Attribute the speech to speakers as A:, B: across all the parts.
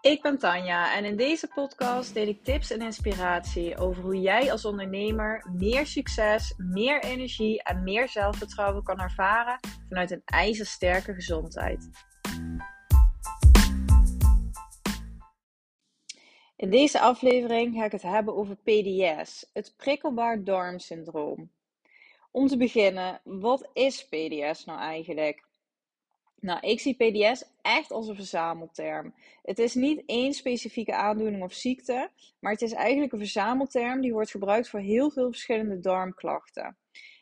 A: Ik ben Tanja en in deze podcast deel ik tips en inspiratie over hoe jij als ondernemer meer succes, meer energie en meer zelfvertrouwen kan ervaren vanuit een ijzersterke gezondheid. In deze aflevering ga ik het hebben over PDS, het prikkelbaar darmsyndroom. Om te beginnen, wat is PDS nou eigenlijk? Nou, ik zie PDS echt als een verzamelterm. Het is niet één specifieke aandoening of ziekte, maar het is eigenlijk een verzamelterm die wordt gebruikt voor heel veel verschillende darmklachten.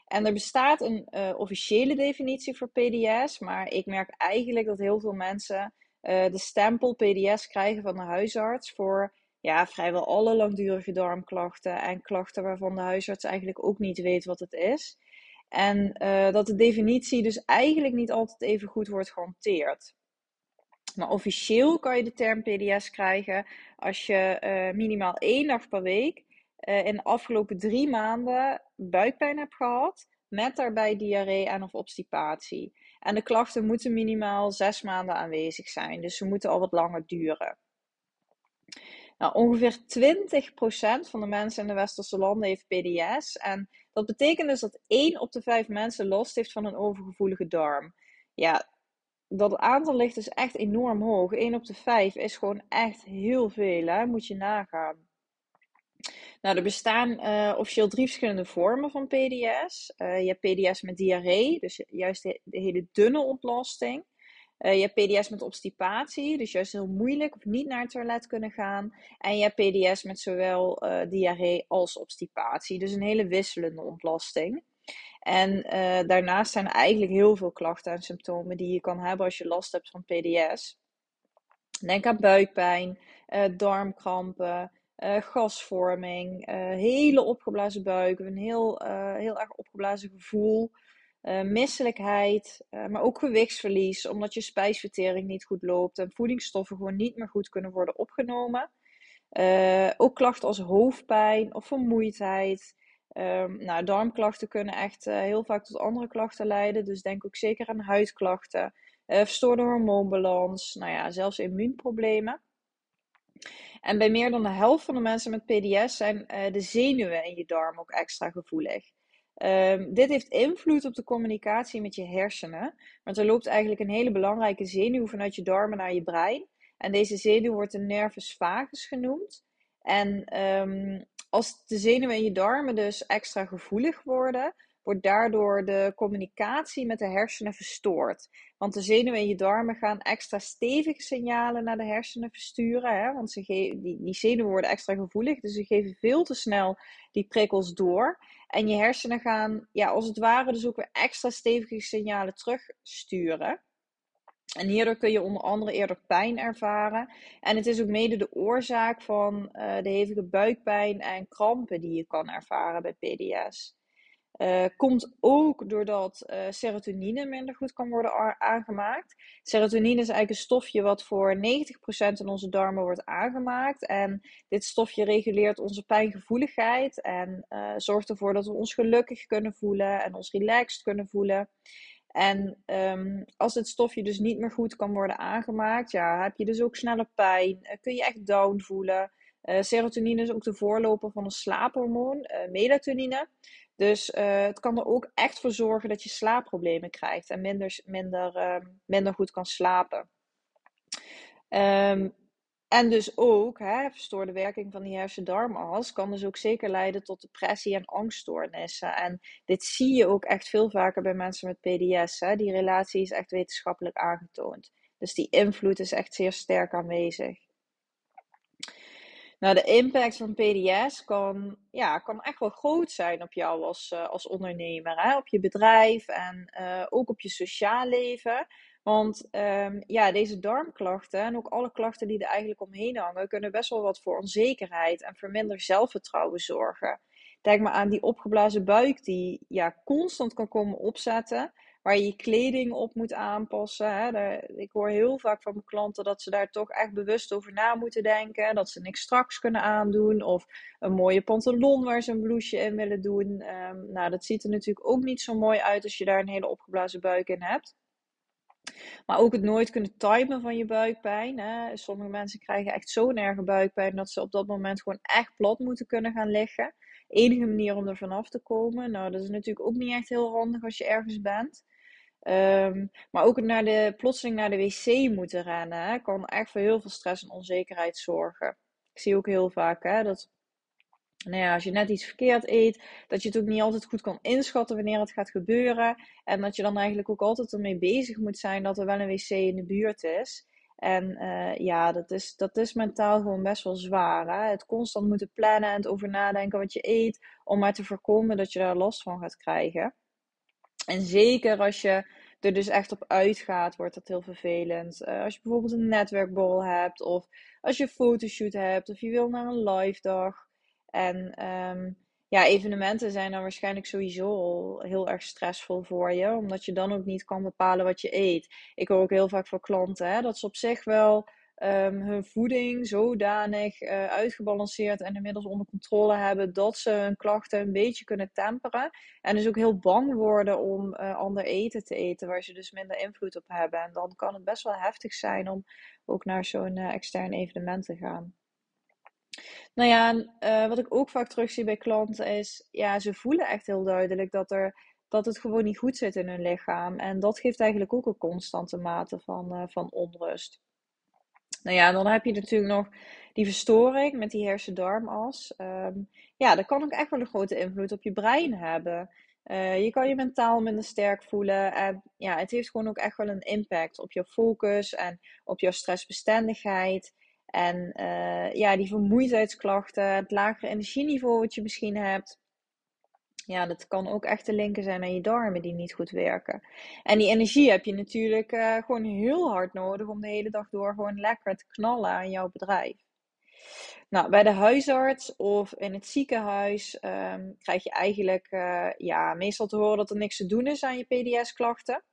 A: En er bestaat een uh, officiële definitie voor PDS, maar ik merk eigenlijk dat heel veel mensen uh, de stempel PDS krijgen van de huisarts voor ja, vrijwel alle langdurige darmklachten en klachten waarvan de huisarts eigenlijk ook niet weet wat het is. En uh, dat de definitie dus eigenlijk niet altijd even goed wordt gehanteerd. Maar officieel kan je de term PDS krijgen als je uh, minimaal één dag per week uh, in de afgelopen drie maanden buikpijn hebt gehad, met daarbij diarree en of obstipatie. En de klachten moeten minimaal zes maanden aanwezig zijn, dus ze moeten al wat langer duren. Nou, ongeveer 20% van de mensen in de westerse landen heeft PDS. En dat betekent dus dat 1 op de 5 mensen last heeft van een overgevoelige darm. Ja, dat aantal ligt dus echt enorm hoog. 1 op de 5 is gewoon echt heel veel, hè? moet je nagaan. Nou, er bestaan uh, officieel drie verschillende vormen van PDS. Eh, je hebt PDS met diarree, dus juist de hele dunne ontlasting. Uh, je hebt PDS met obstipatie, dus juist heel moeilijk of niet naar het toilet kunnen gaan. En je hebt PDS met zowel uh, diarree als obstipatie, dus een hele wisselende ontlasting. En uh, daarnaast zijn eigenlijk heel veel klachten en symptomen die je kan hebben als je last hebt van PDS. Denk aan buikpijn, darmkrampen, gasvorming, hele opgeblazen buik, een heel, heel erg opgeblazen gevoel. Uh, misselijkheid, uh, maar ook gewichtsverlies, omdat je spijsvertering niet goed loopt en voedingsstoffen gewoon niet meer goed kunnen worden opgenomen. Uh, ook klachten als hoofdpijn of vermoeidheid. Um, nou, darmklachten kunnen echt heel vaak tot andere klachten leiden, dus denk ook zeker aan huidklachten, verstoorde hormoonbalans, nou ja, zelfs immuunproblemen. En bij meer dan de helft van de mensen met PDS zijn de zenuwen in je darm ook extra gevoelig. Um, dit heeft invloed op de communicatie met je hersenen. Want er loopt eigenlijk een hele belangrijke zenuw vanuit je darmen naar je brein. En deze zenuw wordt de nervus vagus genoemd. En um, als de zenuwen in je darmen dus extra gevoelig worden, wordt daardoor de communicatie met de hersenen verstoord. Want de zenuwen in je darmen gaan extra stevige signalen naar de hersenen versturen. Hè? Want ze die, die zenuwen worden extra gevoelig, dus ze geven veel te snel die prikkels door. En je hersenen gaan, ja, als het ware, dus ook weer extra stevige signalen terugsturen. En hierdoor kun je onder andere eerder pijn ervaren. En het is ook mede de oorzaak van uh, de hevige buikpijn en krampen die je kan ervaren bij PDS. Uh, komt ook doordat uh, serotonine minder goed kan worden aangemaakt. Serotonine is eigenlijk een stofje wat voor 90% in onze darmen wordt aangemaakt. En dit stofje reguleert onze pijngevoeligheid en uh, zorgt ervoor dat we ons gelukkig kunnen voelen en ons relaxed kunnen voelen. En um, als het stofje dus niet meer goed kan worden aangemaakt, ja, heb je dus ook sneller pijn, kun je echt down voelen. serotonine is ook de voorloper van een slaaphormoon, melatonine. Dus uh, het kan er ook echt voor zorgen dat je slaapproblemen krijgt en minder, minder, uh, minder goed kan slapen. Um, en dus ook, hè, verstoorde werking van die hersen-darmas kan dus ook zeker leiden tot depressie en angststoornissen. En dit zie je ook echt veel vaker bij mensen met PDS. Hè. Die relatie is echt wetenschappelijk aangetoond. Dus die invloed is echt zeer sterk aanwezig. Nou, de impact van PDS kan, ja, kan echt wel groot zijn op jou als, uh, als ondernemer, hè? op je bedrijf en uh, ook op je sociaal leven. Want um, ja, deze darmklachten en ook alle klachten die er eigenlijk omheen hangen, kunnen best wel wat voor onzekerheid en voor minder zelfvertrouwen zorgen. Denk maar aan die opgeblazen buik die ja, constant kan komen opzetten waar je je kleding op moet aanpassen. Hè. ik hoor heel vaak van mijn klanten dat ze daar toch echt bewust over na moeten denken. Dat ze niks straks kunnen aandoen. Of een mooie pantalon waar ze een blouseje in willen doen. Um, nou, dat ziet er natuurlijk ook niet zo mooi uit als je daar een hele opgeblazen buik in hebt. Maar ook het nooit kunnen timen van je buikpijn. Hè. Sommige mensen krijgen echt zo'n erge buikpijn dat ze op dat moment gewoon echt plat moeten kunnen gaan liggen. Enige manier om er vanaf te komen. Nou, dat is natuurlijk ook niet echt heel handig als je ergens bent. Ehm, maar ook naar de, plotseling naar de wc moeten rennen kan echt voor heel veel stress en onzekerheid zorgen. Ik zie ook heel vaak hè, dat nou ja, als je net iets verkeerd eet, dat je het ook niet altijd goed kan inschatten wanneer het gaat gebeuren. En dat je dan eigenlijk ook altijd ermee bezig moet zijn dat er wel een wc in de buurt is. En uh, ja, dat is, dat is mentaal gewoon best wel zwaar. Hè? Het constant moeten plannen en het over nadenken wat je eet, om maar te voorkomen dat je daar last van gaat krijgen. En zeker als je er dus echt op uitgaat, wordt dat heel vervelend. Uh, als je bijvoorbeeld een netwerkborrel hebt, of als je een fotoshoot hebt, of je wil naar een live dag. En um, ja, evenementen zijn dan waarschijnlijk sowieso heel erg stressvol voor je, omdat je dan ook niet kan bepalen wat je eet. Ik hoor ook heel vaak van klanten hè, dat ze op zich wel um, hun voeding zodanig uh, uitgebalanceerd en inmiddels onder controle hebben dat ze hun klachten een beetje kunnen temperen. En dus ook heel bang worden om uh, ander eten te eten, waar ze dus minder invloed op hebben. En dan kan het best wel heftig zijn om ook naar zo'n uh, extern evenement te gaan. Nou ja, uh, wat ik ook vaak terugzie bij klanten is, ja, ze voelen echt heel duidelijk dat, er, dat het gewoon niet goed zit in hun lichaam. En dat geeft eigenlijk ook een constante mate van, van onrust. Nou ja, dan heb je natuurlijk nog die verstoring met die hersen-darmas. Um, ja, dat kan ook echt wel een grote invloed op je brein hebben. Uh, je kan je mentaal minder sterk voelen. En ja, het heeft gewoon ook echt wel een impact op je focus en op jouw stressbestendigheid. En uh, ja, die vermoeidheidsklachten, het lagere energieniveau wat je misschien hebt. Ja, dat kan ook echt te linken zijn aan je darmen die niet goed werken. En die energie heb je natuurlijk uh, gewoon heel hard nodig om de hele dag door gewoon lekker te knallen aan jouw bedrijf. Nou, bij de huisarts of in het ziekenhuis um, krijg je eigenlijk uh, ja, meestal te horen dat er niks te doen is aan je PDS-klachten.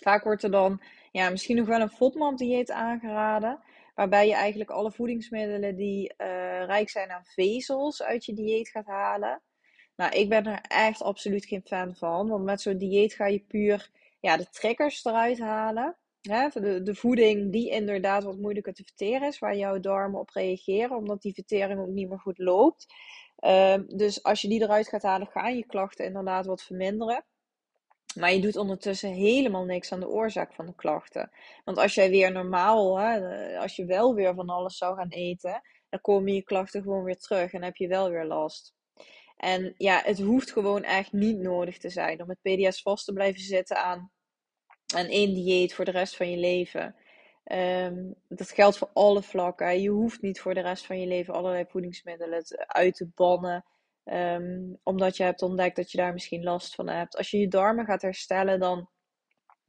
A: Vaak wordt er dan ja, misschien nog wel een FODMAP-dieet aangeraden. Waarbij je eigenlijk alle voedingsmiddelen die uh, rijk zijn aan vezels uit je dieet gaat halen. Nou, ik ben er echt absoluut geen fan van. Want met zo'n dieet ga je puur ja, de triggers eruit halen. Hè? De, de voeding die inderdaad wat moeilijker te verteren is. Waar jouw darmen op reageren. Omdat die vertering ook niet meer goed loopt. Uh, dus als je die eruit gaat halen, gaan je klachten inderdaad wat verminderen. Maar je doet ondertussen helemaal niks aan de oorzaak van de klachten. Want als jij weer normaal, hè, als je wel weer van alles zou gaan eten, dan komen je klachten gewoon weer terug en heb je wel weer last. En ja, het hoeft gewoon echt niet nodig te zijn om met PDS vast te blijven zitten aan, aan één dieet voor de rest van je leven. Um, dat geldt voor alle vlakken. Je hoeft niet voor de rest van je leven allerlei voedingsmiddelen uit te bannen. Um, omdat je hebt ontdekt dat je daar misschien last van hebt. Als je je darmen gaat herstellen, dan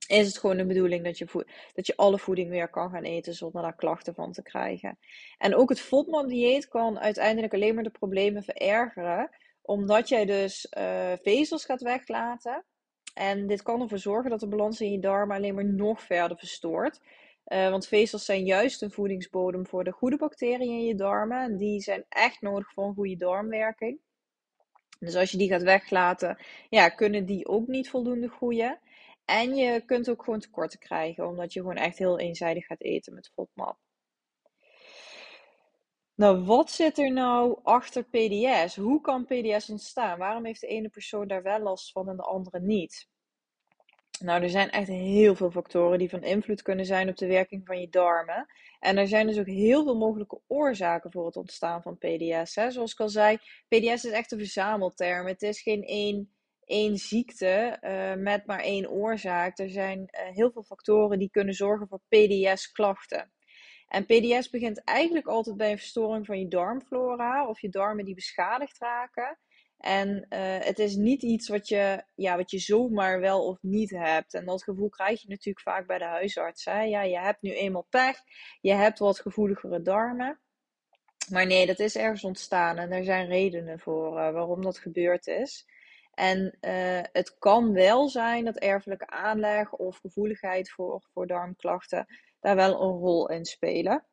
A: is het gewoon de bedoeling dat je, dat je alle voeding weer kan gaan eten zonder daar klachten van te krijgen. En ook het FODMAP-dieet kan uiteindelijk alleen maar de problemen verergeren, omdat jij dus uh, vezels gaat weglaten. En dit kan ervoor zorgen dat de balans in je darmen alleen maar nog verder verstoort. Uh, want vezels zijn juist een voedingsbodem voor de goede bacteriën in je darmen. En die zijn echt nodig voor een goede darmwerking. Dus als je die gaat weglaten, ja, kunnen die ook niet voldoende groeien. En je kunt ook gewoon tekorten krijgen, omdat je gewoon echt heel eenzijdig gaat eten met FODMAP. Nou, wat zit er nou achter PDS? Hoe kan PDS ontstaan? Waarom heeft de ene persoon daar wel last van en de andere niet? Nou, er zijn echt heel veel factoren die van invloed kunnen zijn op de werking van je darmen. En er zijn dus ook heel veel mogelijke oorzaken voor het ontstaan van PDS. Hè. Zoals ik al zei, PDS is echt een verzamelterm. Het is geen één, één ziekte uh, met maar één oorzaak. Er zijn uh, heel veel factoren die kunnen zorgen voor PDS-klachten. En PDS begint eigenlijk altijd bij een verstoring van je darmflora of je darmen die beschadigd raken. En uh, het is niet iets wat je, ja, wat je zomaar wel of niet hebt. En dat gevoel krijg je natuurlijk vaak bij de huisarts. Hè? Ja, je hebt nu eenmaal pech. Je hebt wat gevoeligere darmen. Maar nee, dat is ergens ontstaan. En er zijn redenen voor uh, waarom dat gebeurd is. En uh, het kan wel zijn dat erfelijke aanleg of gevoeligheid voor, voor darmklachten daar wel een rol in spelen.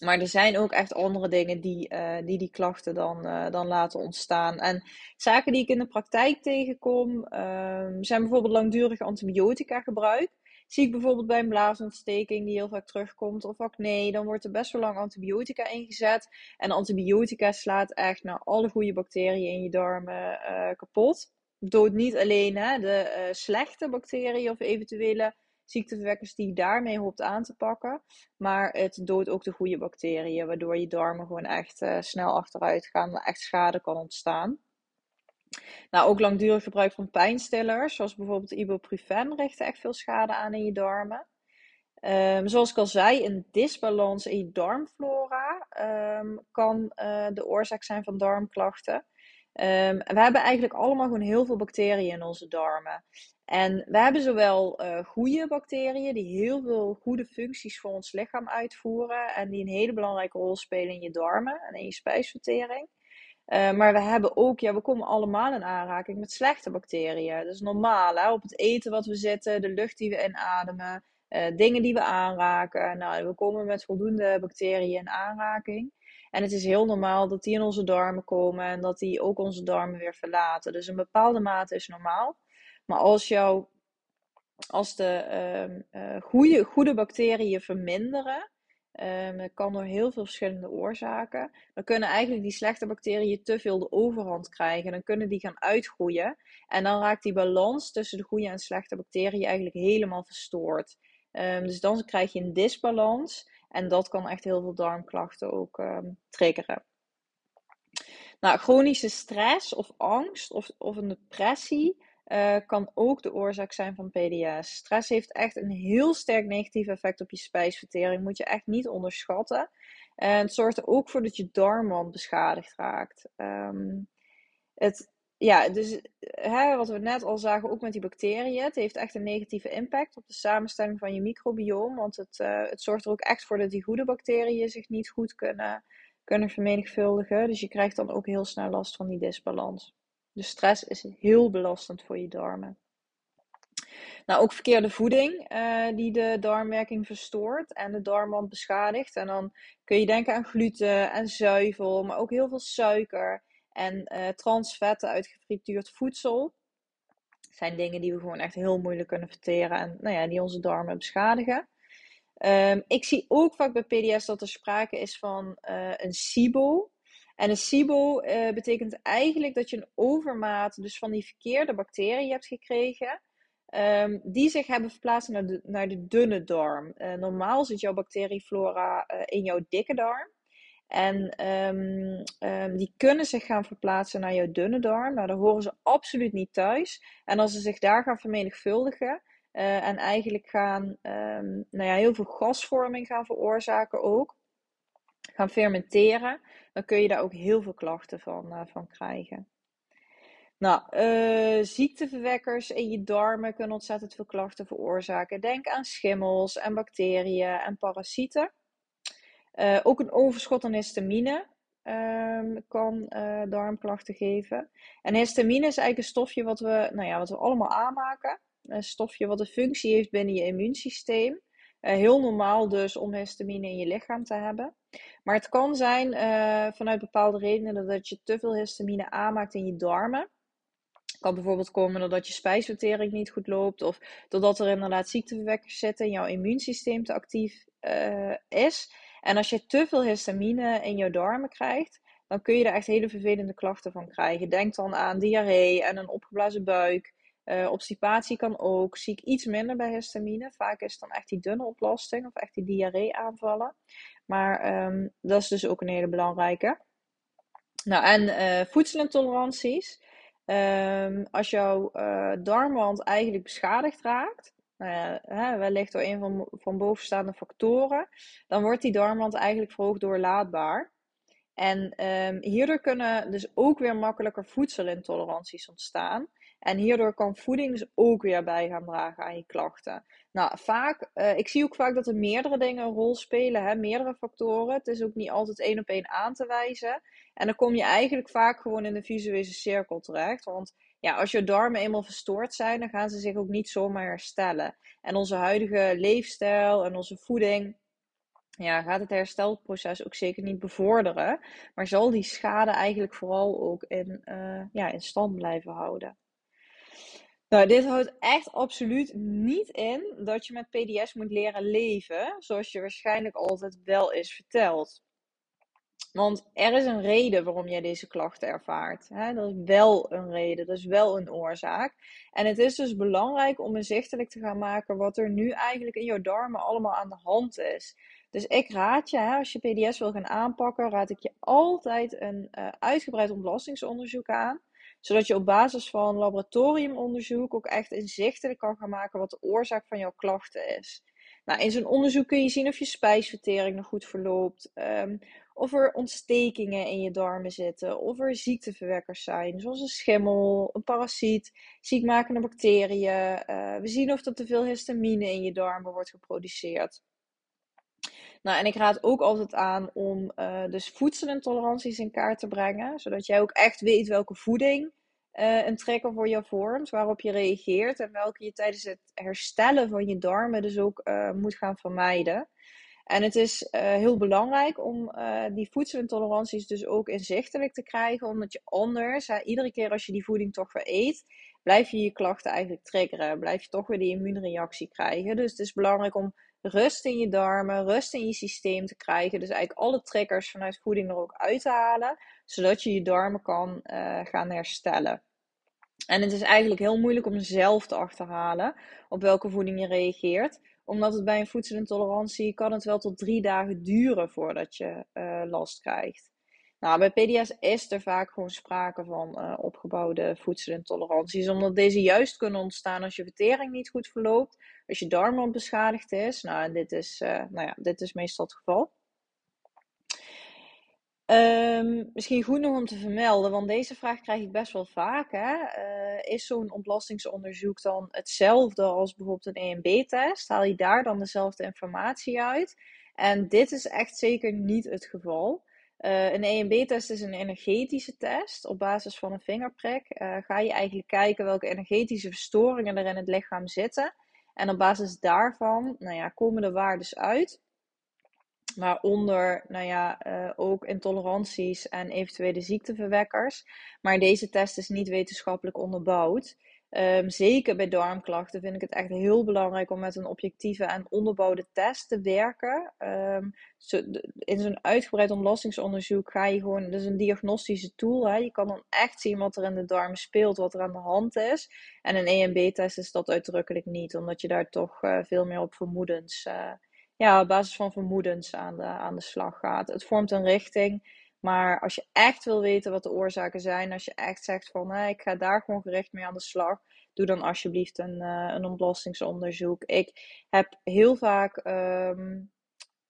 A: Maar er zijn ook echt andere dingen die uh, die, die klachten dan, uh, dan laten ontstaan. En zaken die ik in de praktijk tegenkom, uh, zijn bijvoorbeeld langdurig antibiotica gebruik. Zie ik bijvoorbeeld bij een blaasontsteking die heel vaak terugkomt of acne, dan wordt er best wel lang antibiotica ingezet. En antibiotica slaat echt naar alle goede bacteriën in je darmen uh, kapot. Dood niet alleen hè, de slechte bacteriën of eventuele ziekteverwekkers die je daarmee hoopt aan te pakken. Maar het doodt ook de goede bacteriën, waardoor je darmen gewoon echt uh, snel achteruit gaan, echt schade kan ontstaan. Nou, ook langdurig gebruik van pijnstillers, zoals bijvoorbeeld ibuprofen, richten echt veel schade aan in je darmen. Um, zoals ik al zei, een disbalans in je darmflora um, kan uh, de oorzaak zijn van darmklachten. Um, we hebben eigenlijk allemaal gewoon heel veel bacteriën in onze darmen. En we hebben zowel uh, goede bacteriën die heel veel goede functies voor ons lichaam uitvoeren en die een hele belangrijke rol spelen in je darmen en in je spijsvertering. Uh, maar we hebben ook, ja, we komen allemaal in aanraking met slechte bacteriën. Dat is normaal, hè? op het eten wat we zitten, de lucht die we inademen, uh, dingen die we aanraken. Nou, we komen met voldoende bacteriën in aanraking. En het is heel normaal dat die in onze darmen komen en dat die ook onze darmen weer verlaten. Dus een bepaalde mate is normaal. Maar als, jou, als de uh, goede, goede bacteriën verminderen, dat kan door heel veel verschillende oorzaken. Dan kunnen eigenlijk die slechte bacteriën te veel de overhand krijgen. Dan kunnen die gaan uitgroeien. En dan raakt die balans tussen de goede en slechte bacteriën eigenlijk helemaal verstoord. Um, dus dan krijg je een disbalans. En dat kan echt heel veel darmklachten ook um, triggeren. Nou, chronische stress of angst of, of een depressie uh, kan ook de oorzaak zijn van PDS. Stress heeft echt een heel sterk negatief effect op je spijsvertering. Moet je echt niet onderschatten. En het zorgt er ook voor dat je darmwand beschadigd raakt. Um, het, ja, dus hè, wat we net al zagen, ook met die bacteriën. Het heeft echt een negatieve impact op de samenstelling van je microbiome. Want het, uh, het zorgt er ook echt voor dat die goede bacteriën zich niet goed kunnen, kunnen vermenigvuldigen. Dus je krijgt dan ook heel snel last van die disbalans. Dus stress is heel belastend voor je darmen. Nou, ook verkeerde voeding uh, die de darmwerking verstoort en de darmwand beschadigt. En dan kun je denken aan gluten en zuivel, maar ook heel veel suiker en uh, transvetten uit gefrituurd voedsel. Zijn dingen die we gewoon echt heel moeilijk kunnen verteren en nou ja, die onze darmen beschadigen. Um, ik zie ook vaak bij PDS dat er sprake is van uh, een SIBO. En een SIBO uh, betekent eigenlijk dat je een overmaat dus van die verkeerde bacteriën hebt gekregen. Um, die zich hebben verplaatst naar de, naar de dunne darm. Normaal zit jouw bacterieflora in jouw dikke darm. En um, um, die kunnen zich gaan verplaatsen naar jouw dunne darm. Nou, daar horen ze absoluut niet thuis. En als ze zich daar gaan vermenigvuldigen en eigenlijk gaan, nou ja, heel veel gasvorming gaan veroorzaken ook gaan fermenteren, dan kun je daar ook heel veel klachten van, uh, van krijgen. Nou, uh, ziekteverwekkers in je darmen kunnen ontzettend veel klachten veroorzaken. Denk aan schimmels en bacteriën en parasieten. Uh, ook een overschot aan histamine um, kan darmklachten geven. En histamine is eigenlijk een stofje wat we, nou ja, wat we allemaal aanmaken. Een stofje wat een functie heeft binnen je immuunsysteem. heel normaal dus om histamine in je lichaam te hebben. Maar het kan zijn vanuit bepaalde redenen dat je te veel histamine aanmaakt in je darmen. Kan bijvoorbeeld komen doordat je spijsvertering niet goed loopt. Of doordat er inderdaad ziekteverwekkers zitten en jouw immuunsysteem te actief is. En als je te veel histamine in jouw darmen krijgt, dan kun je er echt hele vervelende klachten van krijgen. Denk dan aan diarree en een opgeblazen buik. Uh, obstipatie kan ook. Zie ik iets minder bij histamine. Vaak is het dan echt die dunne oplasting of echt die diarree aanvallen. Maar um, dat is dus ook een hele belangrijke. Nou, en uh, voedselintoleranties. Um, als jouw uh, darmwand eigenlijk beschadigd raakt, nou wellicht door een van, van bovenstaande factoren, dan wordt die darmwand eigenlijk verhoogd doorlaatbaar. En um, hierdoor kunnen dus ook weer makkelijker voedselintoleranties ontstaan. En hierdoor kan voeding dus ook weer bij gaan dragen aan je klachten. Nou, vaak, uh, ik zie ook vaak dat er meerdere dingen een rol spelen, hè, meerdere factoren. Het is ook niet altijd één op één aan te wijzen. En dan kom je eigenlijk vaak gewoon in de visuele cirkel terecht. Want ja, als je darmen eenmaal verstoord zijn, dan gaan ze zich ook niet zomaar herstellen. En onze huidige leefstijl en onze voeding, ja, gaat het herstelproces ook zeker niet bevorderen. Maar zal die schade eigenlijk vooral ook in, uh, ja, in stand blijven houden. Nou, dit houdt echt absoluut niet in dat je met PDS moet leren leven, zoals je waarschijnlijk altijd wel is verteld. Want er is een reden waarom jij deze klachten ervaart. Hè? Dat is wel een reden, dat is wel een oorzaak. En het is dus belangrijk om inzichtelijk te gaan maken wat er nu eigenlijk in jouw darmen allemaal aan de hand is. Dus ik raad je, als je PDS wil gaan aanpakken, raad ik je altijd een uh, uitgebreid ontlastingsonderzoek aan zodat je op basis van laboratoriumonderzoek ook echt inzichtelijk kan gaan maken wat de oorzaak van jouw klachten is. Nou, in zo'n onderzoek kun je zien of je spijsvertering nog goed verloopt, um, of er ontstekingen in je darmen zitten, of er ziekteverwekkers zijn, zoals een schimmel, een parasiet, ziekmakende bacteriën. Uh, we zien of er te veel histamine in je darmen wordt geproduceerd. Nou, en ik raad ook altijd aan om uh, dus voedselintoleranties in kaart te brengen, zodat jij ook echt weet welke voeding uh, een trigger voor jou vormt, waarop je reageert en welke je tijdens het herstellen van je darmen dus ook moet gaan vermijden. En het is heel belangrijk om die voedselintoleranties dus ook inzichtelijk te krijgen, omdat je anders, iedere keer als je die voeding toch weer eet, blijf je je klachten eigenlijk triggeren, blijf je toch weer die immuunreactie krijgen. Dus het is belangrijk om rust in je darmen, rust in je systeem te krijgen. Dus eigenlijk alle triggers vanuit voeding er ook uit te halen, zodat je je darmen kan uh, gaan herstellen. En het is eigenlijk heel moeilijk om zelf te achterhalen op welke voeding je reageert. Omdat het bij een voedselintolerantie kan het wel tot drie dagen duren voordat je uh, last krijgt. Nou, bij PDS is er vaak gewoon sprake van uh, opgebouwde voedselintoleranties, omdat deze juist kunnen ontstaan als je vertering niet goed verloopt, als je darmen beschadigd is. Nou, en dit is, uh, nou ja, dit is meestal het geval. Um, misschien goed nog om te vermelden, want deze vraag krijg ik best wel vaak. Hè? Uh, is zo'n ontlastingsonderzoek dan hetzelfde als bijvoorbeeld een EMB-test? Haal je daar dan dezelfde informatie uit? En dit is echt zeker niet het geval. Uh, een EMB-test is een energetische test. Op basis van een vingerprik uh, ga je eigenlijk kijken welke energetische verstoringen er in het lichaam zitten. En op basis daarvan nou ja, komen de waardes uit. Waaronder nou ja, uh, ook intoleranties en eventuele ziekteverwekkers. Maar deze test is niet wetenschappelijk onderbouwd. Um, zeker bij darmklachten vind ik het echt heel belangrijk om met een objectieve en onderbouwde test te werken. Zo, in zo'n uitgebreid ontlastingsonderzoek ga je gewoon, dat een diagnostische tool. Hè? Je kan dan echt zien wat er in de darm speelt, wat er aan de hand is. En een EMB-test is dat uitdrukkelijk niet, omdat je daar toch uh, veel meer op vermoedens, uh, ja, op basis van vermoedens aan de, aan de slag gaat. Het vormt een richting. Maar als je echt wil weten wat de oorzaken zijn, als je echt zegt van hey, ik ga daar gewoon gericht mee aan de slag, doe dan alsjeblieft een, uh, een ontlastingsonderzoek. Ik heb heel vaak um,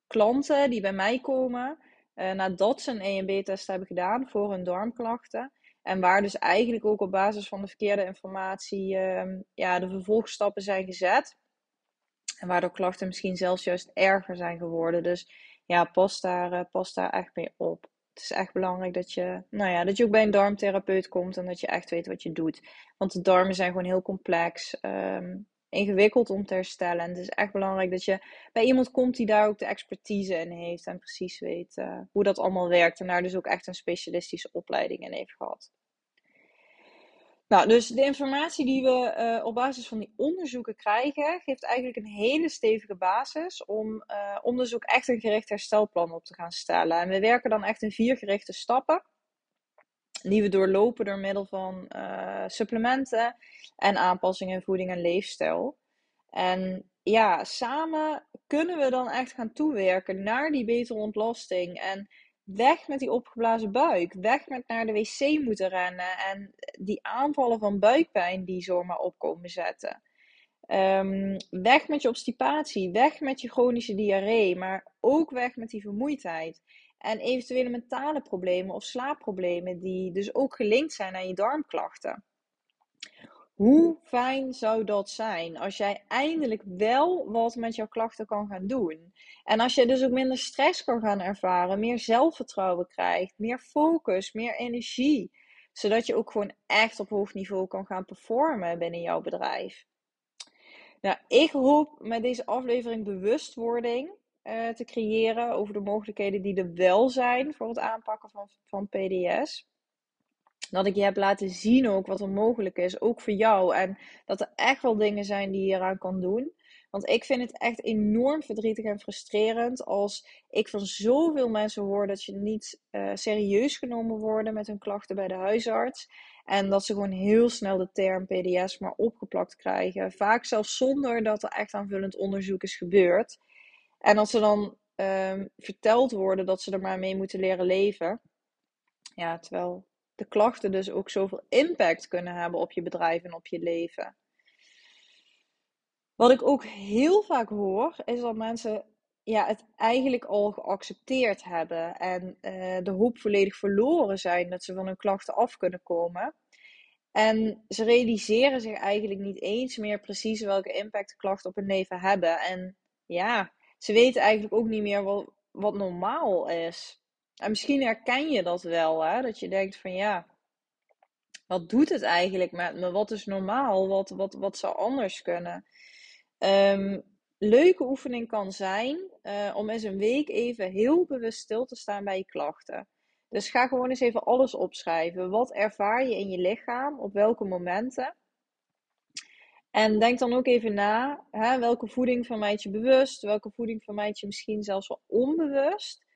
A: klanten die bij mij komen uh, nadat ze een EMB-test hebben gedaan voor hun darmklachten. En waar dus eigenlijk ook op basis van de verkeerde informatie um, ja, de vervolgstappen zijn gezet. En waardoor klachten misschien zelfs juist erger zijn geworden. Dus ja, pas daar, uh, pas daar echt mee op het is echt belangrijk dat je, nou ja, dat je ook bij een darmtherapeut komt en dat je echt weet wat je doet. Want de darmen zijn gewoon heel complex, um, ingewikkeld om te herstellen. En het is echt belangrijk dat je bij iemand komt die daar ook de expertise in heeft en precies weet uh, hoe dat allemaal werkt. En daar dus ook echt een specialistische opleiding in heeft gehad. Nou, dus de informatie die we uh, op basis van die onderzoeken krijgen, geeft eigenlijk een hele stevige basis om, uh, ook echt een gericht herstelplan op te gaan stellen. En we werken dan echt in vier gerichte stappen, die we doorlopen door middel van uh, supplementen en aanpassingen in voeding en leefstijl. En ja, samen kunnen we dan echt gaan toewerken naar die betere ontlasting. En weg met die opgeblazen buik. Weg met naar de wc moeten rennen. En die aanvallen van buikpijn die zomaar opkomen zetten. Um, weg met je obstipatie. Weg met je chronische diarree. Maar ook weg met die vermoeidheid. En eventuele mentale problemen of slaapproblemen die dus ook gelinkt zijn aan je darmklachten. Hoe fijn zou dat zijn als jij eindelijk wel wat met jouw klachten kan gaan doen? En als je dus ook minder stress kan gaan ervaren, meer zelfvertrouwen krijgt, meer focus, meer energie, zodat je ook gewoon echt op hoog niveau kan gaan performen binnen jouw bedrijf. Nou, ik hoop met deze aflevering bewustwording uh, te creëren over de mogelijkheden die er wel zijn voor het aanpakken van, van PDS. Dat ik je heb laten zien ook wat er mogelijk is, ook voor jou. En dat er echt wel dingen zijn die je eraan kan doen. Want ik vind het echt enorm verdrietig en frustrerend als ik van zoveel mensen hoor dat je niet uh, serieus genomen worden met hun klachten bij de huisarts. En dat ze gewoon heel snel de term PDS maar opgeplakt krijgen. Vaak zelfs zonder dat er echt aanvullend onderzoek is gebeurd. En als ze dan um, verteld worden dat ze er maar mee moeten leren leven. Ja, terwijl de klachten dus ook zoveel impact kunnen hebben op je bedrijf en op je leven. Wat ik ook heel vaak hoor, is dat mensen ja, het eigenlijk al geaccepteerd hebben en uh, de hoop volledig verloren zijn dat ze van hun klachten af kunnen komen. En ze realiseren zich eigenlijk niet eens meer precies welke impact de klachten op hun leven hebben. En ja, ze weten eigenlijk ook niet meer wat, wat normaal is. En misschien herken je dat wel, hè? dat je denkt van ja, wat doet het eigenlijk met me? Wat is normaal? Wat, wat, wat zou anders kunnen? Um, leuke oefening kan zijn uh, om eens een week even heel bewust stil te staan bij je klachten. Dus ga gewoon eens even alles opschrijven. Wat ervaar je in je lichaam? Op welke momenten? En denk dan ook even na, hè, welke voeding vermijd je bewust? Welke voeding vermijd je misschien zelfs wel onbewust?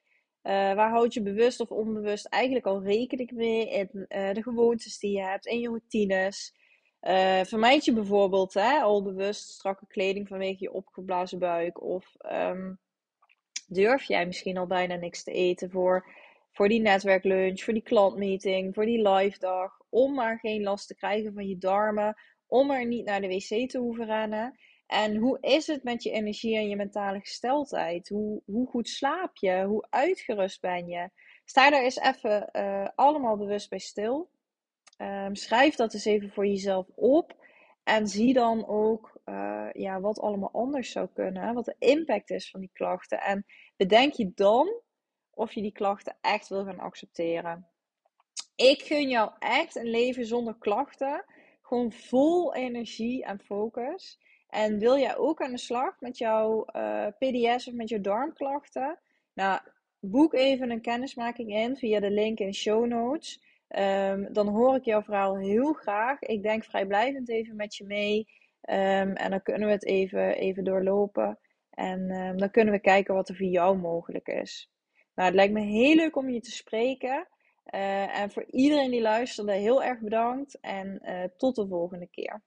A: Uh, waar houd je bewust of onbewust eigenlijk al rekening mee in uh, de gewoontes die je hebt, in je routines? Uh, vermijd je bijvoorbeeld hè, al bewust strakke kleding vanwege je opgeblazen buik? Of um, durf jij misschien al bijna niks te eten voor, voor die netwerklunch, voor die klantmeeting, voor die live dag? Om maar geen last te krijgen van je darmen, om er niet naar de wc te hoeven rennen. En hoe is het met je energie en je mentale gesteldheid? Hoe, hoe goed slaap je? Hoe uitgerust ben je? Sta daar eens even uh, allemaal bewust bij stil. Um, schrijf dat eens even voor jezelf op. En zie dan ook uh, ja, wat allemaal anders zou kunnen. Wat de impact is van die klachten. En bedenk je dan of je die klachten echt wil gaan accepteren. Ik gun jou echt een leven zonder klachten. Gewoon vol energie en focus. En wil jij ook aan de slag met jouw uh, PDS of met je darmklachten? Nou, boek even een kennismaking in via de link in show notes. Um, dan hoor ik jouw verhaal heel graag. Ik denk vrijblijvend even met je mee. Um, en dan kunnen we het even, even doorlopen. En um, dan kunnen we kijken wat er voor jou mogelijk is. Nou, het lijkt me heel leuk om je te spreken. Uh, en voor iedereen die luisterde, heel erg bedankt. En uh, tot de volgende keer.